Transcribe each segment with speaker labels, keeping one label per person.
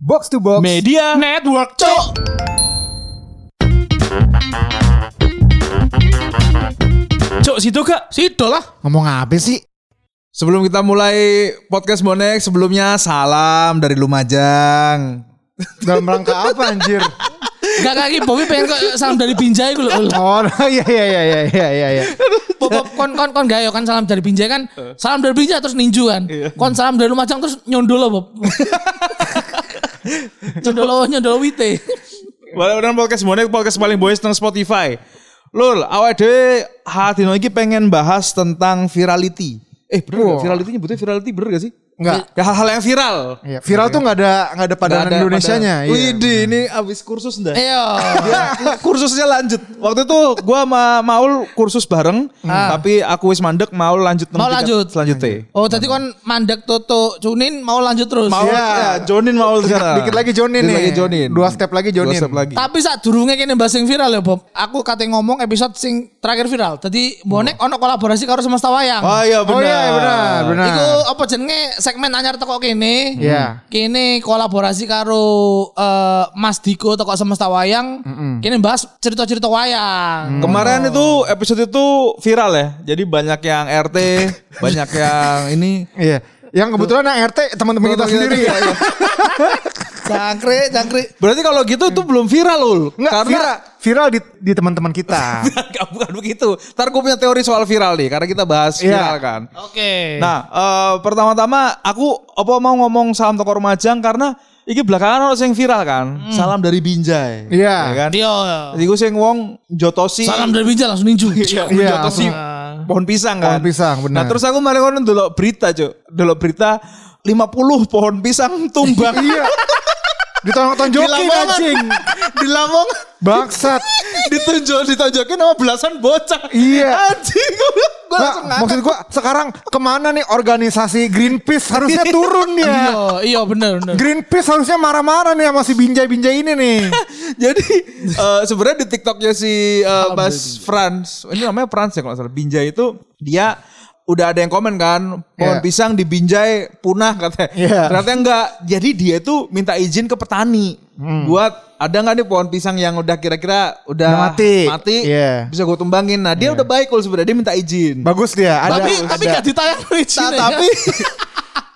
Speaker 1: Box to Box
Speaker 2: Media
Speaker 3: Network, cok.
Speaker 2: Cok situ kak
Speaker 3: Situ lah.
Speaker 1: Ngomong apa sih?
Speaker 4: Sebelum kita mulai podcast bonek, sebelumnya salam dari Lumajang.
Speaker 1: Dalam rangka apa anjir?
Speaker 3: Gak kaki Bobby pengen kok salam dari Binjai gue loh.
Speaker 1: Oh iya iya iya iya iya iya. iya.
Speaker 3: Bob, kon kon kon gayo kan salam dari Binjai kan. Salam dari Binjai terus ninju kan. Kon salam dari Lumajang terus nyondolo Bob. nyondolo nyondolo wite.
Speaker 4: Balik dengan podcast bonek, podcast paling boys tentang Spotify. Lul, awal dhewe hati iki pengen bahas tentang virality. Eh bener
Speaker 1: Wow.
Speaker 4: gak? Virality nyebutnya virality bener gak sih?
Speaker 1: Enggak.
Speaker 4: Ya hal-hal yang viral.
Speaker 1: Iya, viral tuh nggak ada nggak ada padanan
Speaker 4: Nggak ada
Speaker 1: Indonesianya.
Speaker 4: padanan.
Speaker 1: Iya.
Speaker 4: Widih, ini abis kursus dah.
Speaker 3: Ayo.
Speaker 4: Ya, kursusnya lanjut. Waktu itu gua sama Maul kursus bareng, tapi aku wis mandek Maul lanjut
Speaker 3: Mau lanjut?
Speaker 4: selanjutnya.
Speaker 3: Oh tadi kon mandek Toto Cunin mau lanjut terus.
Speaker 4: Maul
Speaker 1: Iya.
Speaker 4: ya, Jonin Maul sekarang.
Speaker 1: Dikit lagi Jonin
Speaker 4: Dikit
Speaker 1: nih.
Speaker 4: lagi Jonin.
Speaker 1: Dua step lagi Jonin.
Speaker 4: Dua step lagi.
Speaker 3: Tapi saat durungnya kini bahas sing viral ya Bob. Aku kate ngomong episode sing terakhir viral. Tadi bonek ono kolaborasi karo semesta wayang.
Speaker 4: Oh iya benar.
Speaker 1: Oh iya benar benar.
Speaker 3: Iku apa jenenge segmen anyar teko kene.
Speaker 1: Iya.
Speaker 3: Kene kolaborasi karo eh, Mas Diko teko semesta wayang. Kene bahas cerita-cerita wayang.
Speaker 4: Kemarin itu episode itu viral ya. Jadi banyak yang RT, banyak yang ini.
Speaker 1: Iya. Yang kebetulan yang RT teman-teman kita sendiri.
Speaker 4: Iya, iya.
Speaker 3: Jangkrik, jangkrik.
Speaker 4: Berarti kalau gitu itu belum viral loh.
Speaker 1: Enggak,
Speaker 4: Karena
Speaker 1: viral, viral di, di teman-teman kita.
Speaker 4: Enggak, bukan begitu. Ntar gue punya teori soal viral nih. Karena kita bahas
Speaker 1: Iya.
Speaker 4: viral kan.
Speaker 3: Oke.
Speaker 4: Nah, eh, pertama-tama aku apa mau ngomong salam toko Lumajang karena iki belakangan ono sing viral kan. Salam dari Binjai.
Speaker 1: Iya.
Speaker 4: Ya kan?
Speaker 3: Dio.
Speaker 4: Jadi gue sing wong jotosi.
Speaker 3: Salam dari Binjai langsung ninju.
Speaker 4: Iya,
Speaker 1: Iya,
Speaker 4: jotosi pohon pisang kan.
Speaker 1: Pohon pisang, benar.
Speaker 4: Nah, terus aku malah ngono ndelok berita, Cuk. Ndelok berita 50 pohon pisang tumbang.
Speaker 1: iya. Ditonjok-tonjokin
Speaker 4: Lamongan.
Speaker 1: anjing.
Speaker 4: Di Lamongan
Speaker 1: Bangsat.
Speaker 4: ditunjuk ditunjukin sama belasan bocah.
Speaker 1: Iya.
Speaker 4: Anjing gue gue
Speaker 1: Nah,
Speaker 4: langsung ngakak.
Speaker 1: maksud gua sekarang ke mana nih organisasi Greenpeace harusnya turun
Speaker 3: Iya,
Speaker 1: ya.
Speaker 3: iya bener bener.
Speaker 1: Greenpeace harusnya marah-marah nih sama si binjai-binjai ini nih.
Speaker 4: Jadi eh, sebenarnya di TikToknya si eh, Mas Franz, ini namanya Franz ya kalau salah. Binjai itu dia udah ada yang komen kan, pohon
Speaker 1: Iya.
Speaker 4: pisang di Binjai punah katanya.
Speaker 1: Iya.
Speaker 4: Ternyata enggak. Jadi dia itu minta izin ke petani buat ada nggak nih pohon pisang yang udah kira-kira udah
Speaker 1: Udah mati.
Speaker 4: mati,
Speaker 1: Iya.
Speaker 4: bisa gue tumbangin. Nah dia udah baik kalau sebenarnya dia minta izin.
Speaker 1: Bagus dia. Ada,
Speaker 3: tapi tapi
Speaker 1: ada.
Speaker 3: gak ditayang
Speaker 4: Nah,
Speaker 3: izinnya.
Speaker 4: tapi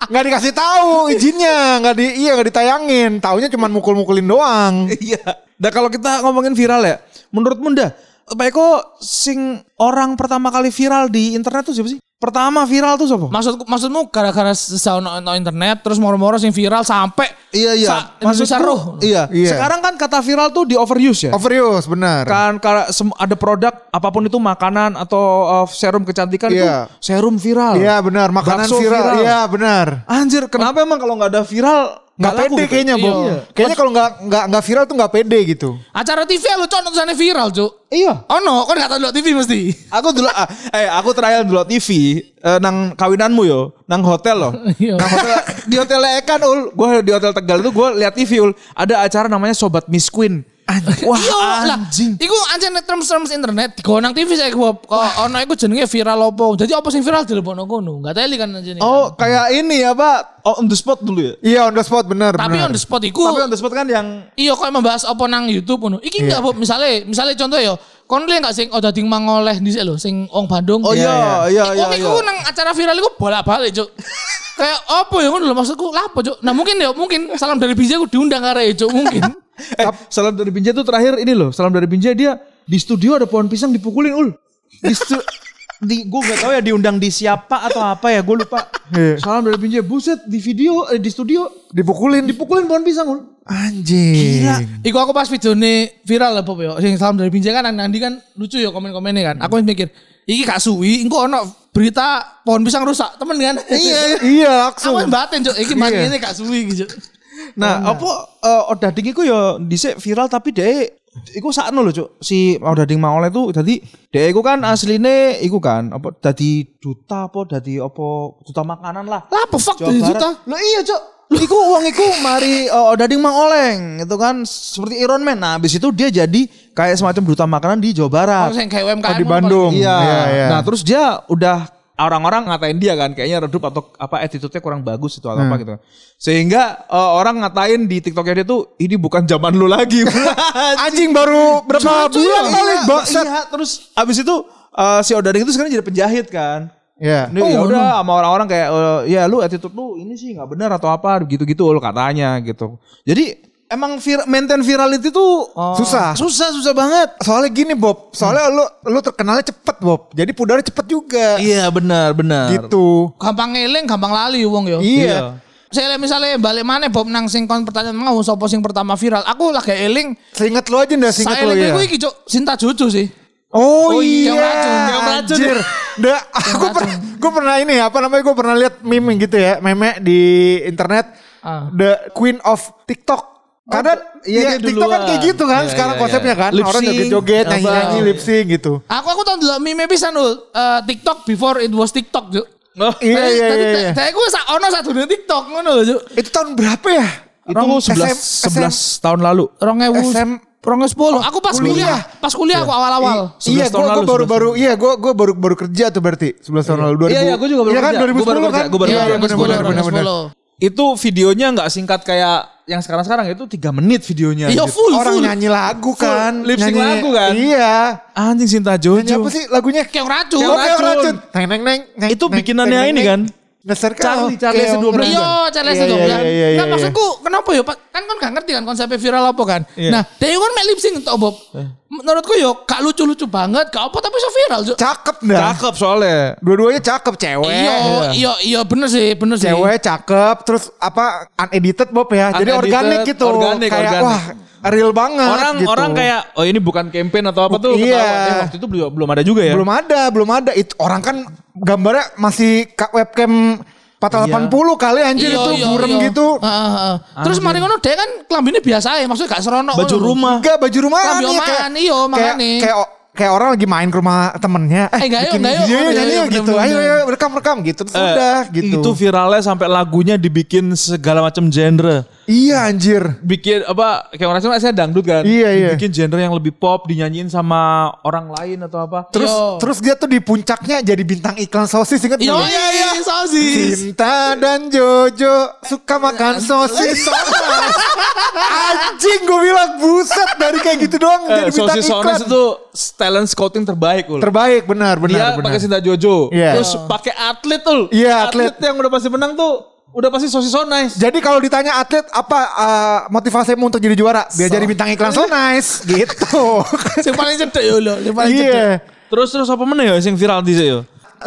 Speaker 1: nggak dikasih tahu izinnya, nggak di iya nggak ditayangin. Taunya cuma mukul-mukulin doang.
Speaker 4: Iya. Nah kalau kita ngomongin viral ya, menurut Munda, Pak Eko sing orang pertama kali viral di internet tuh siapa sih? Pertama viral tuh siapa?
Speaker 3: Maksud maksudmu gara-gara sesau no, no internet terus moro-moro sing viral sampai
Speaker 4: Iya iya.
Speaker 3: sa Indonesia roh.
Speaker 4: Iya.
Speaker 1: Iya.
Speaker 4: Sekarang kan kata viral tuh di overuse ya.
Speaker 1: Overuse benar.
Speaker 4: Kan ada produk apa pun itu makanan atau uh, serum kecantikan
Speaker 1: Iya.
Speaker 4: itu serum viral.
Speaker 1: Iya benar, makanan
Speaker 4: Bakso
Speaker 1: viral.
Speaker 4: viral.
Speaker 1: Iya benar.
Speaker 4: Anjir, kenapa emang kalau nggak ada viral
Speaker 1: Nggak pede
Speaker 4: gitu?
Speaker 1: kayaknya, Bob.
Speaker 3: Iya.
Speaker 1: Kayaknya kalau nggak nggak nggak viral tuh nggak pede gitu.
Speaker 3: Acara TV lu cok tulisannya viral, Cuk.
Speaker 4: Iya.
Speaker 3: Oh no, kan gak tahu dulu TV mesti.
Speaker 4: Aku dulu ah, eh aku trial dulu TV eh, nang kawinanmu yo, nang hotel loh.
Speaker 3: Iya.
Speaker 4: nang hotel di hotel Ekan ul, gue di hotel Tegal itu gue lihat TV ul, ada acara namanya Sobat Miss Queen. Wah
Speaker 3: Iya lah.
Speaker 4: anjing.
Speaker 3: Iku anjir terms-terms internet digonang TV saya Bob. Kok ono iku jenenge viral opo. Jadi apa sing viral dilebono kono? Enggak teli kan anjir.
Speaker 4: Oh kayak ini apa oh, on the spot dulu ya.
Speaker 1: Iya on the spot benar.
Speaker 3: Tapi
Speaker 1: benar.
Speaker 3: on the spot iku
Speaker 4: Tapi on the spot kan yang
Speaker 3: Iya kok membahas apa nang YouTube ngono. Iki enggak Bob, misale misale contoh ya, kon lihat enggak sing oh dadi mangoleh dhisik lho sing wong Bandung.
Speaker 4: Oh iya iya iya. Iya.
Speaker 3: iku nang acara viral iku bolak-balik, Cuk. Kayak apa ya ngono lho maksudku lah apa, Cuk. Nah mungkin ya mungkin salam dari Bija aku diundang arek Cuk mungkin.
Speaker 4: Eh, salam dari Binjai tuh terakhir ini loh. Salam dari Binjai dia di studio ada pohon pisang dipukulin ul. Di stu- di gue gak tahu ya diundang di siapa atau apa ya gue lupa.
Speaker 1: Iya.
Speaker 4: Salam dari Binjai buset di video eh, di studio
Speaker 1: dipukulin.
Speaker 4: dipukulin pohon pisang ul.
Speaker 1: Anjing.
Speaker 3: Iku aku pas videone viral lah Bob ya. Sing salam dari Binjai kan nanti kan lucu ya komen-komennya kan. Aku mikir, iki gak suwi, engko ono berita pohon pisang rusak, temen kan?
Speaker 4: Iya.
Speaker 1: Iya
Speaker 3: Aku
Speaker 1: langsung.
Speaker 3: batin Cuk, iki
Speaker 1: Iya.
Speaker 3: ini gak suwi gitu.
Speaker 4: Nah, apa uh, Odading iku ya dhisik viral tapi dhek iku sakno lho, Cuk. Si Odading Maole itu dadi dhek iku kan asline iku kan apa dadi duta apa dadi apa duta makanan lah.
Speaker 3: Lah apa fuck
Speaker 4: Barat.
Speaker 3: juta?
Speaker 4: Loh iya, Cuk. Iku uang iku mari uh, Odading Mang Oleng itu kan seperti Iron Man. Nah, habis itu dia jadi kayak semacam duta makanan di Jawa Barat.
Speaker 3: Oh, kayak UMKM.
Speaker 1: Oh, di Bandung.
Speaker 4: Iya.
Speaker 1: Iya, iya.
Speaker 4: Nah, terus dia udah orang-orang ngatain dia kan kayaknya redup atau apa attitude-nya kurang bagus itu atau apa gitu. Sehingga eh, orang ngatain di TikToknya dia tuh ini bukan zaman lu lagi.
Speaker 1: Anjing baru berapa bulan kali
Speaker 4: Iya, iya, terus abis itu eh, si Odading itu sekarang jadi penjahit kan.
Speaker 1: Iya.
Speaker 4: Ini ya udah sama orang-orang kayak eh, ya lu attitude lu ini sih nggak benar atau apa gitu-gitu lu katanya gitu. Jadi emang vir maintain virality tuh
Speaker 1: Susah.
Speaker 4: susah susah banget.
Speaker 1: Soalnya gini Bob, soalnya lu lu terkenalnya cepet Bob. Jadi pudarnya cepet juga.
Speaker 4: Iya benar benar.
Speaker 1: Gitu.
Speaker 3: Gampang ngeling, gampang lali wong yo.
Speaker 1: Iya.
Speaker 3: Saya misalnya balik mana Bob nang sing kon pertanyaan mau sopo sing pertama viral. Aku lagi eling.
Speaker 1: Seinget lu aja ndak seinget
Speaker 3: Saya
Speaker 1: lu
Speaker 3: eling
Speaker 1: ya.
Speaker 3: iku iki Cuk, Sinta Jojo sih.
Speaker 1: Oh,
Speaker 3: Oh,
Speaker 1: iya,
Speaker 3: yang racun, yang racun.
Speaker 1: anjir. Nggak, aku pernah, gue pernah ini apa namanya gue pernah lihat meme gitu ya, meme di internet,
Speaker 3: Ah.
Speaker 1: the queen of TikTok. Karena
Speaker 4: iya,
Speaker 1: ya,
Speaker 4: dia
Speaker 1: TikTok kan kayak gitu kan
Speaker 4: Iya,
Speaker 1: sekarang
Speaker 4: iya,
Speaker 1: konsepnya
Speaker 4: iya.
Speaker 1: kan,
Speaker 4: Lip
Speaker 1: orang joget-joget, nyanyi-nyanyi lip sync gitu.
Speaker 3: Aku aku tau dulu meme pisan lho, eh, TikTok before it was TikTok, Cuk.
Speaker 4: Oh,
Speaker 1: Iya
Speaker 3: Tadi-
Speaker 1: iya
Speaker 3: tadi-
Speaker 1: iya. iya.
Speaker 3: Tadi gue ono satu di TikTok ngono lho.
Speaker 1: Itu tahun berapa ya?
Speaker 4: itu
Speaker 1: Orang
Speaker 4: 11
Speaker 1: SM,
Speaker 4: 11 tahun lalu.
Speaker 3: Rongewu
Speaker 1: SM,
Speaker 3: Rongewu sepuluh. Aku pas
Speaker 1: kuliah.
Speaker 3: kuliah, pas kuliah aku awal-awal.
Speaker 1: Iya,
Speaker 4: 11 tahun
Speaker 1: gue
Speaker 4: lalu,
Speaker 1: baru
Speaker 4: 11
Speaker 1: baru iya gue gue baru baru kerja tuh berarti 11 tahun lalu 2000.
Speaker 4: Iya, iya, gua juga baru
Speaker 1: Iya kan
Speaker 4: kerja. Gua baru
Speaker 1: 2010
Speaker 4: kerja,
Speaker 1: kan?
Speaker 4: gua baru
Speaker 1: Iya,
Speaker 4: kerja.
Speaker 1: iya,
Speaker 3: Rongewu
Speaker 1: benar
Speaker 3: sepuluh,
Speaker 1: benar benar benar.
Speaker 4: Itu videonya nggak singkat kayak yang sekarang-sekarang itu 3 menit videonya.
Speaker 3: Iya
Speaker 4: anjir.
Speaker 3: full
Speaker 1: Orang
Speaker 3: full.
Speaker 1: nyanyi lagu kan,
Speaker 4: lip sync
Speaker 1: nyanyi-
Speaker 4: lagu kan?
Speaker 1: Iya.
Speaker 4: Anjing Sinta
Speaker 1: Nyanyi
Speaker 4: Jojo.
Speaker 1: apa sih lagunya?
Speaker 3: Kayak racun.
Speaker 1: Kayak
Speaker 4: racun.
Speaker 1: racun. Neng neng neng.
Speaker 4: Itu bikinannya ini
Speaker 1: neng.
Speaker 4: kan?
Speaker 1: Ngeser
Speaker 4: Charlie, Charlie
Speaker 1: kayak
Speaker 4: S12
Speaker 1: orang-
Speaker 3: Iya,
Speaker 1: Iya,
Speaker 3: itu
Speaker 1: iya,
Speaker 3: bilang.
Speaker 1: iya, iya,
Speaker 3: Nah,
Speaker 1: iya.
Speaker 3: maksudku kenapa ya, Pak? Kan kan gak ngerti kan konsepnya viral apa kan.
Speaker 4: Iya.
Speaker 3: Nah, dia kan main lip sync toh, Bob. Menurutku yo gak lucu-lucu banget, gak apa tapi so viral.
Speaker 1: Cakep dah.
Speaker 4: Cakep soalnya.
Speaker 1: Dua-duanya cakep cewek.
Speaker 3: Iya, iya, iya bener sih, bener sih.
Speaker 1: Cewek cakep terus apa unedited Bob ya. Jadi organik gitu.
Speaker 4: organik,
Speaker 1: kayak
Speaker 4: organik.
Speaker 1: wah real banget
Speaker 4: Orang
Speaker 1: gitu.
Speaker 4: orang kayak oh ini bukan campaign atau apa tuh.
Speaker 1: Iya.
Speaker 4: ketawa. Eh, waktu itu belum belum ada juga ya.
Speaker 1: belum ada, belum ada. Itu orang kan gambarnya masih webcam 480 kali anjir
Speaker 3: Iya,
Speaker 1: itu
Speaker 3: iya,
Speaker 1: burem
Speaker 3: iya.
Speaker 1: gitu.
Speaker 3: Heeh, heeh. Terus mari ngono dia kan kelambine biasa ya, maksudnya gak serono.
Speaker 4: Baju
Speaker 3: ngono.
Speaker 4: rumah.
Speaker 1: Enggak baju rumahan
Speaker 3: Lambi
Speaker 1: ya
Speaker 3: omahan,
Speaker 1: kayak
Speaker 3: iya,
Speaker 1: kayak
Speaker 3: makanya.
Speaker 1: kayak kayak orang lagi main ke rumah temennya.
Speaker 3: Eh, enggak,
Speaker 1: bikin
Speaker 3: enggak,
Speaker 1: video yuk,
Speaker 3: iya,
Speaker 1: nyanyi
Speaker 3: iya,
Speaker 1: yuk gitu. Ayo ayo rekam rekam gitu. Terus
Speaker 4: Eh,
Speaker 1: udah gitu.
Speaker 4: Itu viralnya sampai lagunya dibikin segala macam genre.
Speaker 1: Iya anjir.
Speaker 4: Bikin apa kayak orang saya dangdut kan.
Speaker 1: Iya, iya.
Speaker 4: Bikin genre yang lebih pop dinyanyiin sama orang lain atau apa.
Speaker 1: Terus
Speaker 3: Yo.
Speaker 1: terus dia tuh di puncaknya jadi bintang iklan sosis inget
Speaker 3: Iya,
Speaker 1: nggak?
Speaker 3: iya, iya, sosis.
Speaker 1: Cinta dan Jojo suka makan sosis. Anjing gue bilang buset dari kayak gitu doang
Speaker 4: Eh,
Speaker 1: jadi bintang
Speaker 4: Sosis
Speaker 1: iklan.
Speaker 4: Sones itu talent scouting terbaik ul.
Speaker 1: Terbaik benar benar
Speaker 4: Dia
Speaker 1: benar.
Speaker 4: pakai Sinta Jojo.
Speaker 1: Iya.
Speaker 4: Terus pakai atlet ul.
Speaker 1: Iya, atlet.
Speaker 4: yang udah pasti menang tuh udah pasti Sosis Sones.
Speaker 1: Jadi kalau ditanya atlet apa uh, motivasimu untuk jadi juara? Biar jadi bintang iklan so nice gitu.
Speaker 3: Yang paling cedek yo lho, yang paling cedek.
Speaker 1: Iya.
Speaker 4: Terus terus apa mana ya yang viral di sini ya?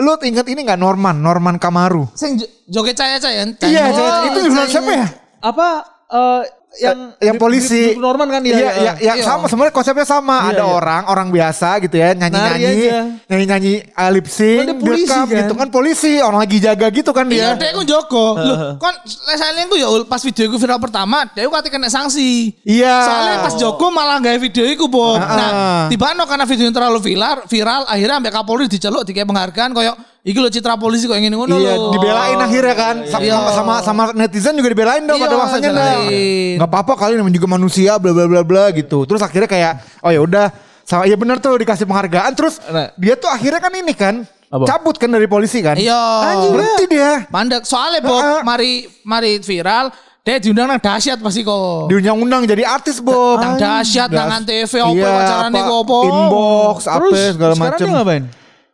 Speaker 1: Lu inget ini nggak Norman? Norman Kamaru.
Speaker 3: Sing jo- joget caya-caya.
Speaker 1: Iya, itu jurnal siapa ya?
Speaker 4: Apa eh, yang
Speaker 1: yang polisi
Speaker 4: Duke Norman kan
Speaker 1: iya
Speaker 4: iya.
Speaker 1: iya iya
Speaker 3: Iya.
Speaker 1: sama sebenarnya konsepnya sama ada
Speaker 4: iya.
Speaker 1: orang orang biasa gitu ya nyanyi nyanyi
Speaker 4: aja.
Speaker 1: nyanyi nyanyi uh, lip sync
Speaker 4: Kan dia polisi kan?
Speaker 1: gitu kan polisi orang lagi jaga gitu kan
Speaker 3: Iya,
Speaker 1: dia
Speaker 3: dia ku jogo. Loh, kon saya ku ya pas video iku viral pertama, dia ku kate kena sanksi.
Speaker 1: Iya.
Speaker 3: Soalnya pas jogo malah gawe video iku, Bob.
Speaker 1: Ah, ah.
Speaker 3: Nah, tiba karena video terlalu viral, viral akhirnya sampai Kapolri diceluk dikasih penghargaan koyo iki lho citra polisi kok ngene ngono
Speaker 1: Iya,
Speaker 3: lho.
Speaker 1: dibelain akhirnya kan. Sama,
Speaker 3: Iya.
Speaker 1: sama sama netizen juga dibelain dong
Speaker 3: Iya,
Speaker 1: pada masanya dah.
Speaker 3: dibelain.
Speaker 1: Nggak apa-apa kali namanya juga manusia bla bla bla bla gitu. Terus akhirnya kayak oh ya udah sama ya benar tuh dikasih penghargaan terus
Speaker 4: Nah.
Speaker 1: dia tuh akhirnya kan ini kan
Speaker 4: Apa?
Speaker 1: cabut kan dari polisi kan.
Speaker 3: Iya.
Speaker 1: Berhenti dia.
Speaker 3: Mandek soalnya Bob,
Speaker 1: Ah, ah.
Speaker 3: mari mari viral, dia diundang nang dahsyat pasti kok.
Speaker 1: Diundang-undang jadi artis Bob.
Speaker 3: Nang dahsyat nang antv opo
Speaker 1: Iya, apa,
Speaker 3: ku opo.
Speaker 1: Inbox apa segala
Speaker 4: sekarang
Speaker 1: macam.
Speaker 4: dia ngapain?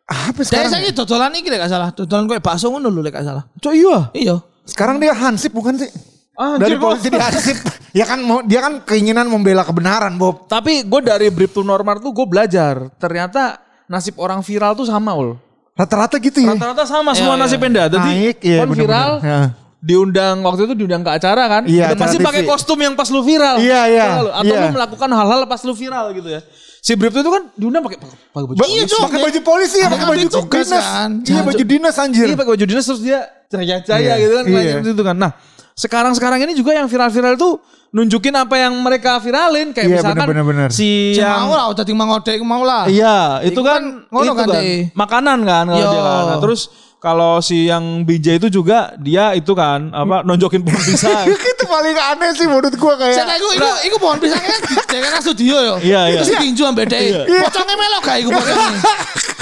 Speaker 1: Apa
Speaker 3: Dia
Speaker 1: sekarang?
Speaker 3: saiki dodolan iki lek gak salah, dodolan koyo bakso ngono lho lek gak salah.
Speaker 4: Cok iya.
Speaker 3: Iya.
Speaker 1: Sekarang dia hansip bukan sih?
Speaker 4: Ah,
Speaker 1: dari
Speaker 4: anjir,
Speaker 1: polisi jadi hansip. ya kan mau dia kan keinginan membela kebenaran Bob.
Speaker 4: Tapi gue dari Brief to Normal tuh gue belajar. Ternyata nasib orang viral tuh sama ul.
Speaker 1: Rata-rata gitu ya.
Speaker 4: Rata-rata sama semua
Speaker 3: Iya, iya.
Speaker 4: nasibnya. Jadi
Speaker 1: Naik, iya,
Speaker 4: kon viral,
Speaker 1: Ya.
Speaker 4: diundang waktu itu diundang ke acara kan.
Speaker 1: Iya,
Speaker 4: Dan pasti pakai kostum yang pas lu viral.
Speaker 1: Iya, iya?
Speaker 4: Atau
Speaker 1: iya.
Speaker 4: lu melakukan hal-hal pas lu viral gitu ya. Si Brief itu kan diundang pakai pakai baju
Speaker 1: Ba-
Speaker 3: Iya,
Speaker 4: polisi.
Speaker 3: Cok.
Speaker 1: pakai baju polisi ya, pakai baju
Speaker 3: tugas
Speaker 1: dinas.
Speaker 3: kan.
Speaker 1: Iya, baju dinas anjir.
Speaker 4: Iya pakai baju dinas terus dia jaya-jaya
Speaker 1: Iya,
Speaker 4: gitu kan.
Speaker 1: iya.
Speaker 4: gitu kan. Nah sekarang-sekarang ini juga yang viral-viral tuh nunjukin apa yang mereka viralin. Kayak
Speaker 1: Iya,
Speaker 4: misalkan
Speaker 1: bener, bener, bener.
Speaker 4: si yang
Speaker 3: mau lah, udah tinggal mau lah.
Speaker 4: Iya, itu kan
Speaker 3: kan ngono
Speaker 4: itu
Speaker 3: kan,
Speaker 4: kan makanan kan kalau dia kan. Nah, terus kalau si yang BJ itu juga dia itu kan apa nonjokin pohon pisang.
Speaker 1: itu paling aneh sih menurut gua kayak.
Speaker 3: Saya iku iku iku pohon pisangnya kan dijagain nang studio yo.
Speaker 4: Iya, iya.
Speaker 3: Terus tinju ambek dhek. Pocongnya melok gak iku pocongnya.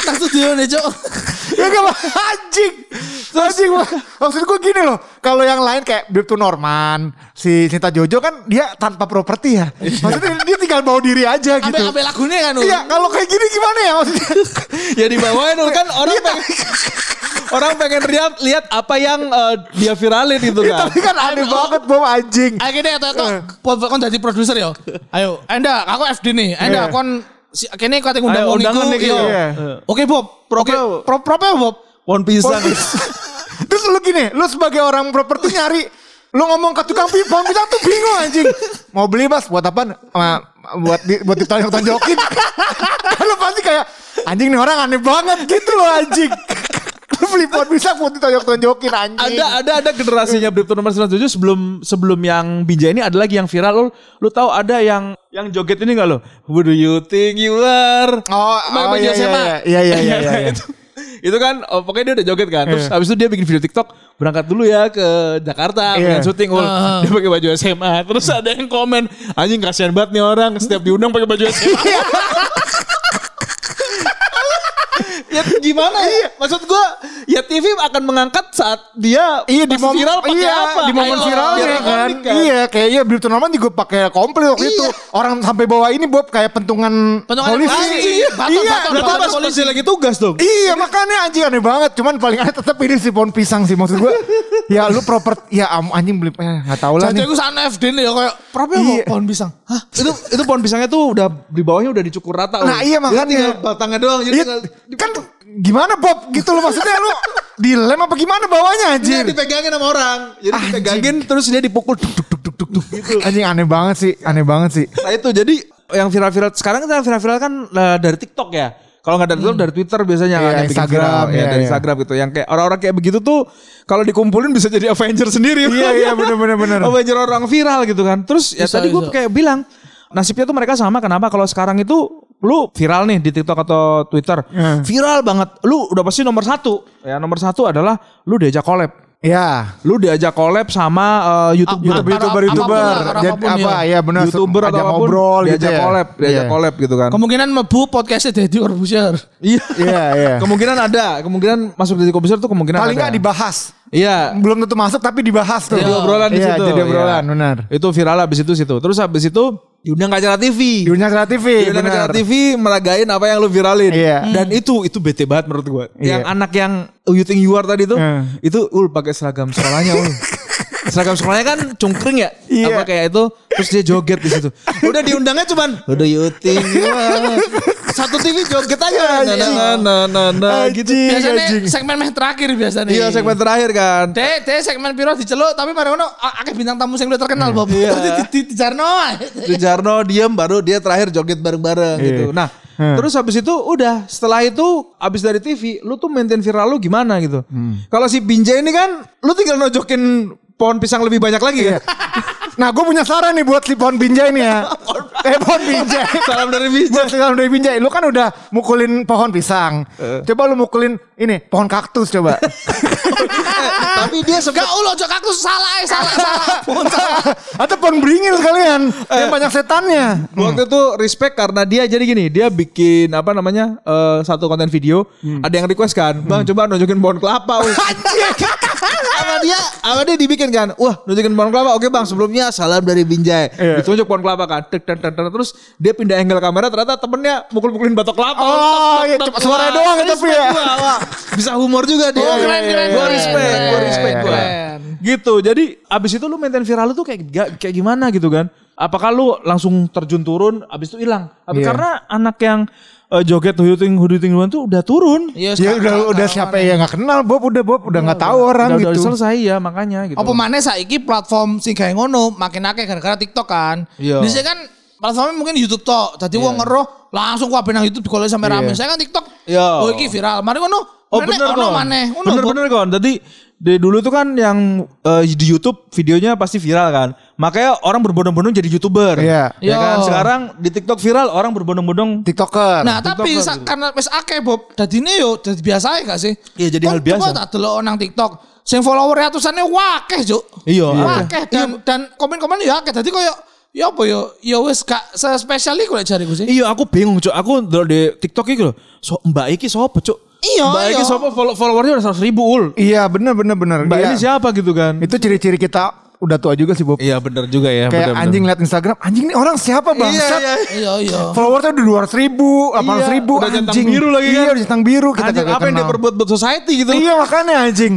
Speaker 3: Nang studio nih, Cuk.
Speaker 1: Ya gak anjing. Anjing. Maksud gue gini loh. Kalau yang lain kayak Bripto Norman, si Cinta Jojo kan dia tanpa properti ya. Maksudnya dia tinggal bawa diri aja gitu.
Speaker 3: Ambil ambil lagunya kan.
Speaker 1: Iya, kalau kayak gini gimana ya maksudnya?
Speaker 4: ya di bawahnya Nul, kan orang
Speaker 1: Iya.
Speaker 4: pengen orang pengen lihat lihat apa yang eh, dia viralin gitu kan.
Speaker 1: Tapi kan aneh banget Bob anjing.
Speaker 3: Akhirnya atau atau kon jadi produser ya. Ayo, Anda aku FD nih.
Speaker 1: Iya.
Speaker 3: kon si kene kate ngundang
Speaker 4: Ayo,
Speaker 3: wong iku.
Speaker 4: nih,
Speaker 3: yo.
Speaker 1: iya.
Speaker 3: Oke, Bob. Oke, pro prope Bob.
Speaker 4: Pohon pisang.
Speaker 1: Terus lu gini, lu sebagai orang properti nyari lu ngomong ke tukang pohon pisang tuh bingung anjing. Mau beli mas buat apa? Buat di, buat ditonjok-tonjokin. lu pasti kayak anjing nih orang aneh banget gitu loh anjing. Pohon pisang buat ditonjok-tonjokin anjing.
Speaker 4: ada ada ada generasinya Bripto nomor 97 sebelum sebelum yang Binjai ini ada lagi yang viral lu lu tahu ada yang yang joget ini enggak lo? Who do you think you are?
Speaker 1: Oh,
Speaker 4: Bang
Speaker 1: oh iya,
Speaker 4: Binjai
Speaker 1: iya,
Speaker 4: SMA.
Speaker 1: iya, iya, iya, iya, iya.
Speaker 4: itu, kan oh, pokoknya dia udah joget kan. Terus
Speaker 1: Iya.
Speaker 4: habis itu dia bikin video TikTok berangkat dulu ya ke Jakarta
Speaker 1: Iya.
Speaker 4: pengen syuting ul. Dia pakai baju SMA. Terus ada yang komen, anjing kasihan banget nih orang setiap diundang pakai baju SMA.
Speaker 1: Iya.
Speaker 4: ya gimana ya? Maksud gua ya TV akan mengangkat saat dia
Speaker 1: Iya di momen
Speaker 4: viral pakai
Speaker 1: iya,
Speaker 4: apa?
Speaker 1: Di momen viralnya
Speaker 4: biar
Speaker 1: kan.
Speaker 4: kan.
Speaker 1: Iya kayaknya Bripto Norman juga pakai komplit waktu itu. Orang sampai bawa ini Bob kayak pentungan,
Speaker 3: Pentungan
Speaker 1: polisi. Iya,
Speaker 3: Batok,
Speaker 1: iya,
Speaker 3: batok,
Speaker 4: Berarti
Speaker 3: batok.
Speaker 4: pas polisi lagi tugas dong.
Speaker 1: Iya makanya anjing aneh banget. Cuman paling aneh tetap ini si pohon pisang sih maksud gue. ya lu proper ya am- anjing beli eh, nggak tahu lah
Speaker 3: Jadi
Speaker 1: nih.
Speaker 3: sana FD nih ya kayak prope
Speaker 1: Iya.
Speaker 3: kok pohon pisang. Hah?
Speaker 4: itu itu pohon pisangnya tuh udah di bawahnya udah dicukur rata.
Speaker 1: Nah, iya, makanya.
Speaker 4: tinggal batangnya doang. Jadi
Speaker 1: Iya, kan gimana Bob gitu loh maksudnya lu dilem apa gimana bawahnya
Speaker 4: dia
Speaker 1: anjir.
Speaker 4: dipegangin sama orang. Jadi
Speaker 1: Anjing.
Speaker 4: dipegangin terus dia dipukul duk duk duk duk duk, duk gitu.
Speaker 1: Anjing aneh banget sih, aneh banget sih.
Speaker 4: Nah itu jadi yang viral-viral sekarang kan viral-viral kan eh, dari TikTok ya. Kalau nggak dari TikTok dari Twitter biasanya
Speaker 1: Iya,
Speaker 4: kan yang bikin
Speaker 1: Instagram,
Speaker 4: viral. ya
Speaker 1: iya,
Speaker 4: dari
Speaker 1: iya.
Speaker 4: Instagram gitu. Yang kayak orang-orang kayak begitu tuh kalau dikumpulin bisa jadi Avenger sendiri.
Speaker 1: Iya iya bener bener bener.
Speaker 4: Avenger orang viral gitu kan. Terus ya
Speaker 3: Bisa,
Speaker 4: tadi gue kayak bilang nasibnya tuh mereka sama. Kenapa? Kalau sekarang itu lu viral nih di TikTok atau Twitter,
Speaker 1: Hmm.
Speaker 4: viral banget. Lu udah pasti nomor satu. Ya nomor satu adalah lu diajak collab.
Speaker 1: Ya.
Speaker 4: Lu diajak collab sama YouTuber.
Speaker 1: YouTuber,
Speaker 3: Antara
Speaker 1: YouTuber, apa
Speaker 3: pun YouTuber.
Speaker 1: apa
Speaker 3: pun
Speaker 1: apa
Speaker 3: ya.
Speaker 1: ya benar
Speaker 4: YouTuber atau
Speaker 1: apa
Speaker 4: pun
Speaker 1: ngobrol gitu
Speaker 4: diajak
Speaker 1: ya.
Speaker 4: collab, diajak
Speaker 1: Iya.
Speaker 4: collab gitu kan.
Speaker 3: Kemungkinan mebu podcastnya Deddy Corbuzier.
Speaker 4: Iya.
Speaker 1: Iya iya.
Speaker 4: kemungkinan ada, kemungkinan masuk dari komputer tuh kemungkinan
Speaker 1: Paling
Speaker 4: ada.
Speaker 1: nggak dibahas.
Speaker 4: Iya.
Speaker 1: Belum tentu masuk tapi dibahas tuh.
Speaker 4: Jadi obrolan di
Speaker 1: Iya,
Speaker 4: situ.
Speaker 1: Jadi obrolan
Speaker 4: Iya.
Speaker 1: benar.
Speaker 4: Itu viral habis itu situ. Terus habis itu diundang ke acara TV.
Speaker 1: Diundang ke TV.
Speaker 4: Diundang ke acara TV meragain apa yang lu viralin.
Speaker 1: Iya.
Speaker 4: Dan itu itu bete banget menurut gua.
Speaker 1: Iya.
Speaker 4: Yang anak yang "Oh, you think you are tadi tuh
Speaker 1: Hmm.
Speaker 4: itu ul pakai seragam sekolahnya ul. seragam sekolahnya kan cungkring ya.
Speaker 1: Iya.
Speaker 4: Apa kayak itu terus dia joget di situ. Udah diundangnya cuman udah are. Satu TV joget aja. Nah, nah, nah, nah, nah, nah, gitu.
Speaker 3: Biasanya
Speaker 1: anjing.
Speaker 3: segmen meh terakhir biasanya.
Speaker 4: Iya segmen terakhir kan.
Speaker 3: Dek, dek segmen piro diceluk tapi mari ngono a- akeh bintang tamu sing udah terkenal Bob.
Speaker 4: Iya.
Speaker 3: Di- ae.
Speaker 4: Di Jarno diem baru dia terakhir joget bareng-bareng
Speaker 1: Iya.
Speaker 4: gitu. Nah,
Speaker 1: Hmm.
Speaker 4: terus habis itu udah setelah itu habis dari TV, lu tuh maintain viral lu gimana gitu.
Speaker 1: Hmm.
Speaker 4: Kalau si Binjai ini kan lu tinggal nojokin pohon pisang lebih banyak lagi ya.
Speaker 1: Nah gue punya saran nih buat si pohon binjai nih ya. eh pohon binjai.
Speaker 4: Salam dari Binjai.
Speaker 1: Buat salam dari binjai. Lu kan udah mukulin pohon pisang.
Speaker 4: Eh.
Speaker 1: Coba lu mukulin ini pohon kaktus coba.
Speaker 4: Tapi dia
Speaker 3: Gak
Speaker 4: sempet
Speaker 3: ulo jok aku salah eh, salah salah. Pohon salah.
Speaker 1: Atau pohon beringin sekalian.
Speaker 4: Eh.
Speaker 1: Yang banyak setannya.
Speaker 4: Waktu itu respect karena dia jadi gini, dia bikin apa namanya eh, satu konten video,
Speaker 1: Hmm.
Speaker 4: ada yang request kan, bang coba nunjukin pohon kelapa. wih." Sama dia, sama dia dibikin kan, wah nunjukin pohon kelapa, oke bang sebelumnya salam dari Binjai,
Speaker 1: Iya.
Speaker 4: ditunjuk pohon kelapa kan, tek, tek, tek, terus dia pindah angle kamera, ternyata temennya mukul-mukulin batok kelapa.
Speaker 1: Oh, iya, cuma
Speaker 4: Wah,
Speaker 1: doang ya, tapi ya.
Speaker 4: bisa humor juga dia.
Speaker 3: Oh, keren, keren, keren.
Speaker 4: respect,
Speaker 3: Keren,
Speaker 4: respect
Speaker 3: keren.
Speaker 4: Gitu. Jadi abis itu lu maintain viral lu tuh kayak kayak gimana gitu kan? Apakah lu langsung terjun turun abis itu hilang?
Speaker 1: Iya.
Speaker 4: karena anak yang eh, joget huduting huduting duluan tuh udah turun.
Speaker 3: Iya,
Speaker 1: Ya udah udah siapa yang nggak kenal Bob udah Bob udah nggak tahu orang
Speaker 4: udah, udah
Speaker 1: gitu.
Speaker 4: selesai ya makanya gitu.
Speaker 3: Apa maneh saiki platform sing gawe ngono makin akeh gara-gara TikTok kan.
Speaker 4: Iya.
Speaker 3: Dhisik kan platformnya mungkin YouTube tok. Dadi wong ngeroh langsung kabeh nang YouTube digolek sampe rame. Saya kan TikTok.
Speaker 4: Iya.
Speaker 3: Oh iki viral. Mari ngono.
Speaker 4: Oh bener.
Speaker 3: Ngono,
Speaker 4: Bener bener kon. Tadi dari dulu tuh kan yang eh, di YouTube videonya pasti viral kan. Makanya orang berbondong-bondong jadi YouTuber.
Speaker 1: Iya.
Speaker 4: Ya kan sekarang di TikTok viral orang berbondong-bondong
Speaker 1: TikToker.
Speaker 3: Nah, tapi sa- karena wis akeh Bob, dadine yo dadi biasa ae gak sih?
Speaker 4: Iya, jadi
Speaker 3: Kon
Speaker 4: hal biasa.
Speaker 3: Coba tak delok nang TikTok. Sing follower ratusannya wakeh, Juk.
Speaker 4: Iya,
Speaker 3: Wakeh dan dan komen-komen ya akeh. Dadi koyo ya apa yo ya wis gak sespesial iku lek jariku sih.
Speaker 4: Iya aku bingung cuk. Aku ndelok di TikTok iki lho. So, mbak iki sapa cuk?
Speaker 3: Iya,
Speaker 4: Mbak
Speaker 3: iya.
Speaker 4: ini siapa follow- followernya udah 100 ribu ul.
Speaker 1: Iya bener bener bener.
Speaker 4: Mbak
Speaker 1: Iya.
Speaker 4: ini siapa gitu kan?
Speaker 1: Itu ciri-ciri kita udah tua juga sih Bob.
Speaker 4: Iya bener juga ya.
Speaker 1: Kayak
Speaker 4: bener-bener.
Speaker 1: anjing liat Instagram, anjing nih orang siapa bangsat?
Speaker 4: Iya, iya.
Speaker 3: Iya, iya.
Speaker 1: Followersnya udah 200 ribu, 800 ribu,
Speaker 4: udah centang
Speaker 1: anjing.
Speaker 4: biru lagi kan.
Speaker 1: Iya udah centang biru, kita
Speaker 4: Anjing, apa yang dia
Speaker 1: kenal.
Speaker 4: perbuat buat society gitu.
Speaker 1: Iya makanya anjing.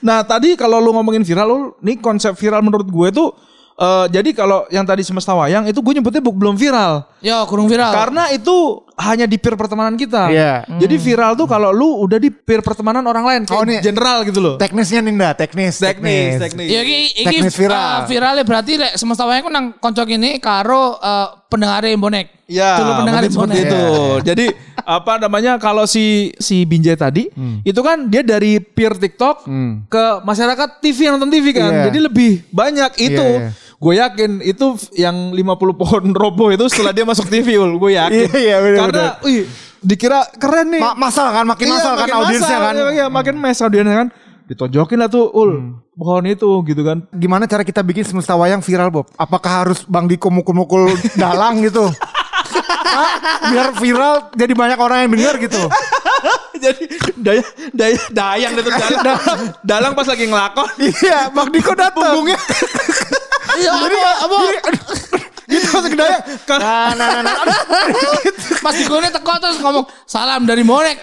Speaker 4: Nah tadi kalau lu ngomongin viral, lu nih konsep viral menurut gue tuh eh, jadi kalau yang tadi semesta wayang itu gue nyebutnya bu- belum viral.
Speaker 3: Yo, kurung viral.
Speaker 4: Karena itu hanya di peer pertemanan kita.
Speaker 1: Iya.
Speaker 4: Jadi viral tuh kalau lu udah di peer pertemanan orang lain kayak
Speaker 1: Oh, nih.
Speaker 4: general gitu loh.
Speaker 1: Teknisnya Ninda, teknis.
Speaker 4: Teknis, teknis.
Speaker 3: Ya iki iki
Speaker 1: Teknis viral.
Speaker 3: ah, viralnya berarti lek semesta wayang ku nang konco ini karo eh, pendengar bonek.
Speaker 4: Iya,
Speaker 3: Dulu pendengar
Speaker 4: seperti
Speaker 3: bonek.
Speaker 4: itu. Jadi apa namanya kalau si si Binjai tadi itu kan dia dari peer TikTok ke masyarakat TV yang nonton TV kan.
Speaker 1: Iya.
Speaker 4: Jadi lebih banyak itu.
Speaker 1: Iya, iya.
Speaker 4: Gue yakin itu yang 50 pohon roboh itu setelah dia masuk TV ul, gue yakin.
Speaker 1: Iya, iya, bener,
Speaker 4: Karena wih, dikira keren nih.
Speaker 1: Ma- masal kan, makin
Speaker 4: Iya,
Speaker 1: masal kan
Speaker 4: makin
Speaker 1: audiensnya
Speaker 4: masal,
Speaker 1: kan.
Speaker 4: Iya, iya, makin mes audiensnya kan. Ditonjokin lah tuh ul pohon itu gitu kan.
Speaker 1: Gimana cara kita bikin semesta wayang viral Bob? Apakah harus Bang Diko mukul-mukul dalang gitu? Hah? biar viral jadi banyak orang yang denger gitu.
Speaker 4: Jadi daya daya dayang itu dalang. dalang pas lagi ngelakon.
Speaker 1: iya, Bang Diko datang. Punggungnya.
Speaker 3: Iya, apa apa
Speaker 1: gitu masuk ke daya. Nah, nah, nah, nah.
Speaker 3: pas digone teko terus ngomong salam dari bonek.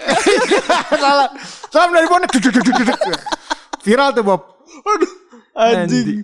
Speaker 1: Salah. Salam dari bonek. Viral tuh Bob.
Speaker 4: Anjing.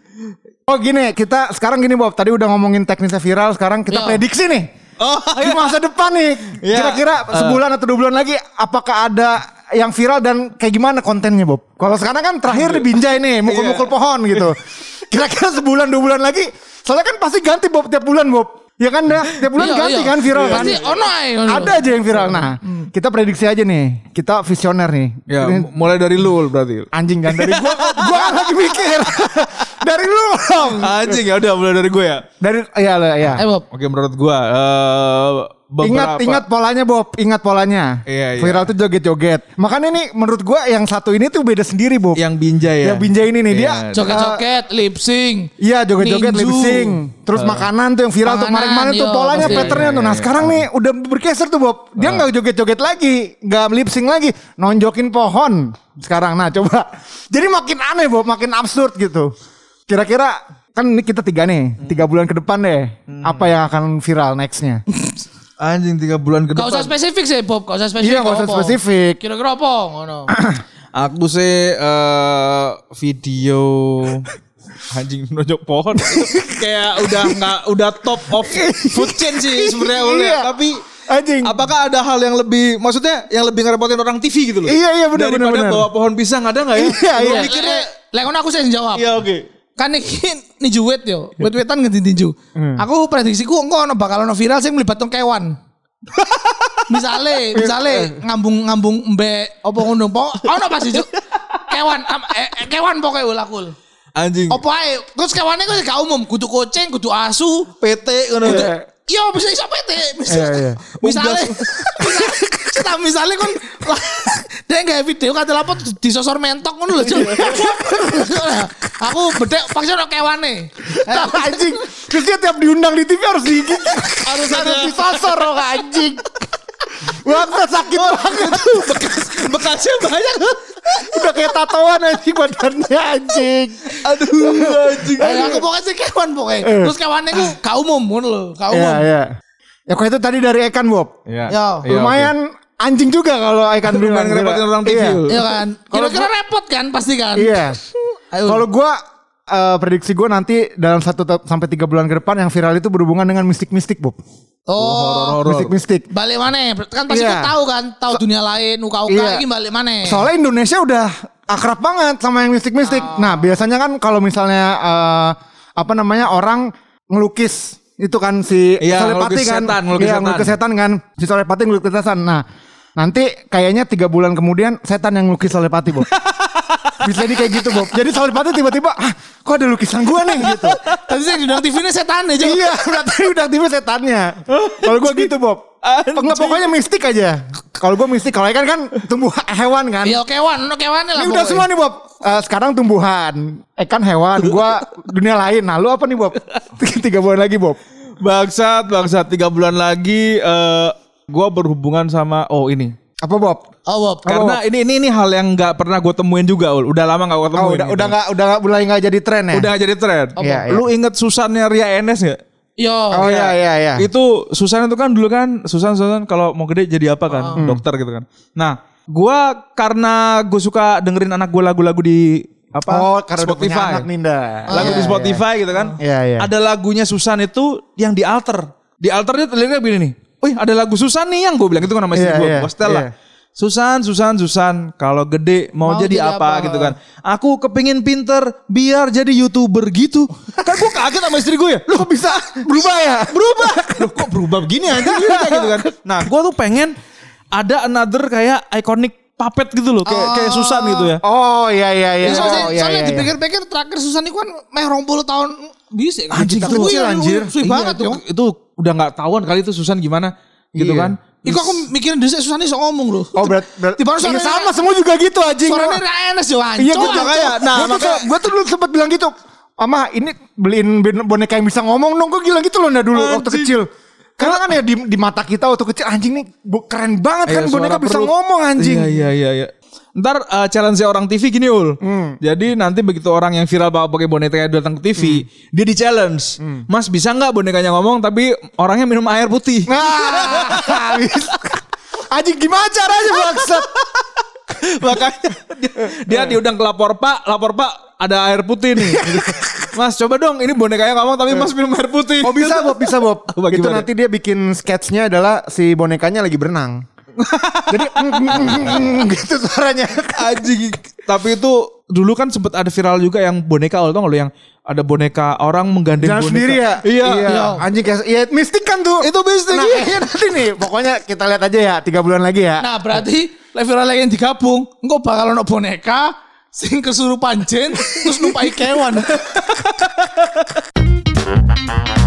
Speaker 1: Oh gini, kita sekarang gini Bob. Tadi udah ngomongin teknisnya viral, sekarang kita
Speaker 3: Yo.
Speaker 1: prediksi nih.
Speaker 4: Oh,
Speaker 1: Di masa depan nih,
Speaker 4: Iya.
Speaker 1: kira-kira sebulan atau dua bulan lagi, apakah ada yang viral dan kayak gimana kontennya Bob? Kalau sekarang kan terakhir di Binjai nih, mukul-mukul pohon gitu. Kira-kira sebulan dua bulan lagi, soalnya kan pasti ganti Bob tiap bulan Bob. Ya kan dah, tiap bulan
Speaker 3: Iya,
Speaker 1: ganti
Speaker 3: iya.
Speaker 1: kan viral kan.
Speaker 3: Pasti ono.
Speaker 1: Ada aja yang viral. Nah, kita prediksi aja nih. Kita visioner nih.
Speaker 4: Ya,
Speaker 1: Ini
Speaker 4: mulai dari lu berarti.
Speaker 1: anjing kan dari gua gua kan lagi mikir. dari lu dong.
Speaker 4: Anjing ya udah mulai dari gue ya.
Speaker 1: Dari ya lah ya.
Speaker 3: Eh Bob.
Speaker 4: Oke menurut gua eh beberapa
Speaker 1: Ingat ingat polanya Bob, ingat polanya.
Speaker 4: Iya, iya.
Speaker 1: Viral tuh joget-joget. Makanya nih menurut gua yang satu ini tuh beda sendiri Bob.
Speaker 4: yang binjai ya.
Speaker 1: Yang binjai ini nih dia.
Speaker 4: Iya.
Speaker 3: Joget-joget, lip sync.
Speaker 1: Iya joget-joget lip sync. Terus makanan tuh yang viral tuh
Speaker 3: Makanan,
Speaker 1: kemarin-kemarin tuh polanya
Speaker 3: pasti.
Speaker 1: patternnya
Speaker 4: Iya,
Speaker 1: tuh.
Speaker 4: iya,
Speaker 1: Nah
Speaker 4: iya.
Speaker 1: sekarang nih udah bergeser tuh Bob. Dia nggak joget-joget lagi, nggak lip sync lagi, nonjokin pohon sekarang. Nah coba. Jadi makin aneh Bob, makin absurd gitu. Kira-kira kan ini kita tiga nih, tiga bulan ke depan deh.
Speaker 4: Hmm.
Speaker 1: Apa yang akan viral nextnya?
Speaker 4: Anjing tiga bulan ke
Speaker 3: Gak usah
Speaker 4: depan.
Speaker 3: spesifik sih Bob, gak usah spesifik.
Speaker 1: Iya, nggak usah spesifik.
Speaker 3: Kira-kira apa ngono.
Speaker 4: Aku sih eh, video anjing nonjok pohon kayak udah nggak udah top of food chain sih sebenarnya ya.
Speaker 1: Iya.
Speaker 4: tapi
Speaker 1: Anjing.
Speaker 4: apakah ada hal yang lebih maksudnya yang lebih ngerepotin orang TV gitu loh
Speaker 1: Iya, iya, benar,
Speaker 4: daripada
Speaker 1: benar, benar.
Speaker 4: bawa pohon pisang ada nggak ya
Speaker 1: Iya, iya.
Speaker 4: mikirnya
Speaker 3: Lek ngono aku sih yang jawab.
Speaker 4: iya oke
Speaker 3: Kan iki ninju wet yo. Wet-wetan ngerti ninju.
Speaker 1: Hmm.
Speaker 3: Aku prediksiku engko ono bakal ono viral sing melibatkan kewan. misale, misale ngambung-ngambung mbek opo ngono. Pokok ono pasti Cuk. Kewan, am- eh, eh, kewan pokoknya ulakul.
Speaker 4: anjing
Speaker 3: Opo ae. Terus kewannya kok gak umum, kudu kucing, kudu asu.
Speaker 4: PT ngono
Speaker 1: Iya.
Speaker 3: Bisa iso pete. Bisa.
Speaker 1: Iya.
Speaker 3: Misalnya, kita misalnya kan dia nggak video kata lapor di sosor mentok ngono lho. Aku bedek paksa ono kewane. Eh,
Speaker 1: anjing. Terus dia tiap diundang di TV harus digigit. harus harus disosor loh anjing. Wah, sakit banget.
Speaker 4: bekasnya banyak
Speaker 1: Udah kayak tatoan anjing badannya anjing.
Speaker 4: aduh anjing
Speaker 3: Eh, aku pokoknya sih kewan pokoknya. Terus kewannya ku gak umum ngono lho, gak umum.
Speaker 1: Iya, iya. Ya kok itu tadi dari Ekan Bob.
Speaker 4: Iya.
Speaker 3: Ya,
Speaker 4: Iya,
Speaker 1: Lumayan anjing juga kalau Ekan bilang.
Speaker 4: ngerepotin orang TV.
Speaker 1: Iya.
Speaker 3: Iya kan? Kira-kira repot kan pasti kan?
Speaker 1: Iya. Kalau gua eh, prediksi gua nanti dalam satu sampai tiga bulan ke depan yang viral itu berhubungan dengan mistik-mistik Bob.
Speaker 3: Oh,
Speaker 1: Mistik-mistik.
Speaker 3: balik mana? Kan pasti kau tahu kan, tahu dunia lain, uka-uka
Speaker 1: Iya.
Speaker 3: ini balik mana?
Speaker 1: Soalnya Indonesia udah akrab banget sama yang mistik-mistik.
Speaker 3: Ah.
Speaker 1: Nah, biasanya kan kalau misalnya eh, apa namanya orang ngelukis itu kan si
Speaker 4: Iya,
Speaker 1: Solepati kan,
Speaker 4: setan, ngelukis
Speaker 1: Iya,
Speaker 4: setan.
Speaker 1: ngelukis setan kan, si Solepati ngelukis setan. Nah, nanti kayaknya tiga bulan kemudian setan yang ngelukis Solepati, Bob. Bisa jadi kayak gitu, Bob. Jadi Solepati tiba-tiba, ah, kok ada lukisan gua nih gitu.
Speaker 3: Tadi saya diundang TV ini setan aja.
Speaker 1: iya, berarti udah tiba setannya. Kalau gua gitu, Bob. Enggak, pokoknya mistik aja. Kalau gua mistik, kalau ikan kan tumbuh hewan kan.
Speaker 3: Iya kewan, no kewan lah.
Speaker 1: Ini udah semua nih Bob. Eh, sekarang tumbuhan, ikan hewan, gua dunia lain. Nah, lu apa nih Bob? Tiga bulan lagi Bob.
Speaker 4: Bangsat, bangsat. Tiga bulan lagi eh gua berhubungan sama oh ini
Speaker 1: Apa Bob?
Speaker 3: Oh, Bob.
Speaker 4: Karena ini ini ini hal yang nggak pernah gue temuin juga, Ul. Udah lama nggak gue temuin.
Speaker 1: Oh, udah
Speaker 4: gitu.
Speaker 1: udah nggak udah nggak mulai nggak jadi tren ya?
Speaker 4: udah nggak jadi tren.
Speaker 1: Iya, iya.
Speaker 4: Lu inget Susannya Ria Enes nggak?
Speaker 3: Yo.
Speaker 1: Oh iya iya iya.
Speaker 4: Itu Susan itu kan dulu kan Susan Susan kalau mau gede jadi apa kan? Dokter gitu kan. Nah, gua karena gue suka dengerin anak gue lagu-lagu di apa?
Speaker 1: Oh, karena udah punya
Speaker 4: Spotify.
Speaker 1: anak Ninda.
Speaker 4: lagu
Speaker 1: Iya,
Speaker 4: di
Speaker 1: iya.
Speaker 4: Spotify gitu kan.
Speaker 1: Iya, iya.
Speaker 4: Ada lagunya Susan itu yang di alter. Di alter dia liriknya begini nih. Wih, ada lagu Susan nih yang gue bilang itu kan nama istri
Speaker 1: Iya,
Speaker 4: gue.
Speaker 1: iya,
Speaker 4: Gue setel lah.
Speaker 1: iya.
Speaker 4: Susan, Susan, Susan, kalau gede mau,
Speaker 3: Mau
Speaker 4: jadi,
Speaker 3: jadi
Speaker 4: apa,
Speaker 3: apa?
Speaker 4: gitu kan. Aku kepingin pinter biar jadi YouTuber gitu. kan gue kaget sama istri gue ya.
Speaker 1: Kok bisa berubah ya?
Speaker 4: berubah. Loh, kok berubah begini aja gitu kan. Nah, gua tuh pengen ada another kayak iconic puppet gitu loh, kayak kayak Susan gitu ya.
Speaker 1: Oh iya iya iya.
Speaker 3: Ya, soalnya,
Speaker 1: Oh, iya,
Speaker 3: soalnya
Speaker 1: iya, iya.
Speaker 3: dipikir-pikir terakhir Susan itu kan meh 20 tahun bisa kan.
Speaker 4: Anjing, itu
Speaker 3: gue
Speaker 1: kecil, anjir.
Speaker 3: Suwi
Speaker 4: Iya,
Speaker 3: banget
Speaker 4: itu,
Speaker 3: yo.
Speaker 4: itu udah nggak tahuan kali itu Susan gimana gitu
Speaker 1: Iya.
Speaker 4: kan.
Speaker 3: Iku aku mikirin dhisik Susan iso ngomong loh.
Speaker 1: Oh berat berat.
Speaker 3: Di mana
Speaker 1: Iya, sama semua juga gitu anjing.
Speaker 3: Suaranya Renes yo anjing.
Speaker 1: Iya gue
Speaker 3: cok.
Speaker 1: Nah, gue tuh, gua tuh dulu sempat bilang gitu. Ama ini beliin boneka yang bisa ngomong dong. Gue gila gitu loh nah dulu waktu
Speaker 4: Anjing.
Speaker 1: kecil. Karena kan ya di, di mata kita waktu kecil anjing nih keren banget kan
Speaker 4: Iya,
Speaker 1: boneka
Speaker 4: suara
Speaker 1: bisa
Speaker 4: perut.
Speaker 1: ngomong anjing.
Speaker 4: Iya iya iya iya. Ntar uh, challenge orang TV gini ul. Jadi nanti begitu orang yang viral bawa pakai bonekanya datang ke TV, dia di challenge. Mas bisa nggak bonekanya ngomong tapi orangnya minum air putih?
Speaker 1: Nah. Anjing gimana caranya bangsat?
Speaker 4: Makanya dia, dia diundang ke lapor Pak, lapor Pak ada air putih nih. Mas coba dong ini bonekanya ngomong tapi Mas minum air putih.
Speaker 1: Oh bisa Bob, bisa Bob. Itu nanti dia bikin sketsnya adalah si bonekanya lagi berenang. Jadi gitu suaranya.
Speaker 4: Anjing. Tapi itu dulu kan sempat ada viral juga yang boneka lo tau gak lo yang ada boneka orang menggandeng
Speaker 1: Jangan
Speaker 4: boneka.
Speaker 1: sendiri ya.
Speaker 4: Iya.
Speaker 1: Iya. Anjing kayak iya mistik kan tuh.
Speaker 4: Itu mistik,
Speaker 1: Nah,
Speaker 4: iya.
Speaker 1: iya nanti nih. Pokoknya kita lihat aja ya tiga bulan lagi ya.
Speaker 3: Nah, berarti level lagi yang digabung, engko bakal ono boneka sing kesurupan jin terus numpai kewan.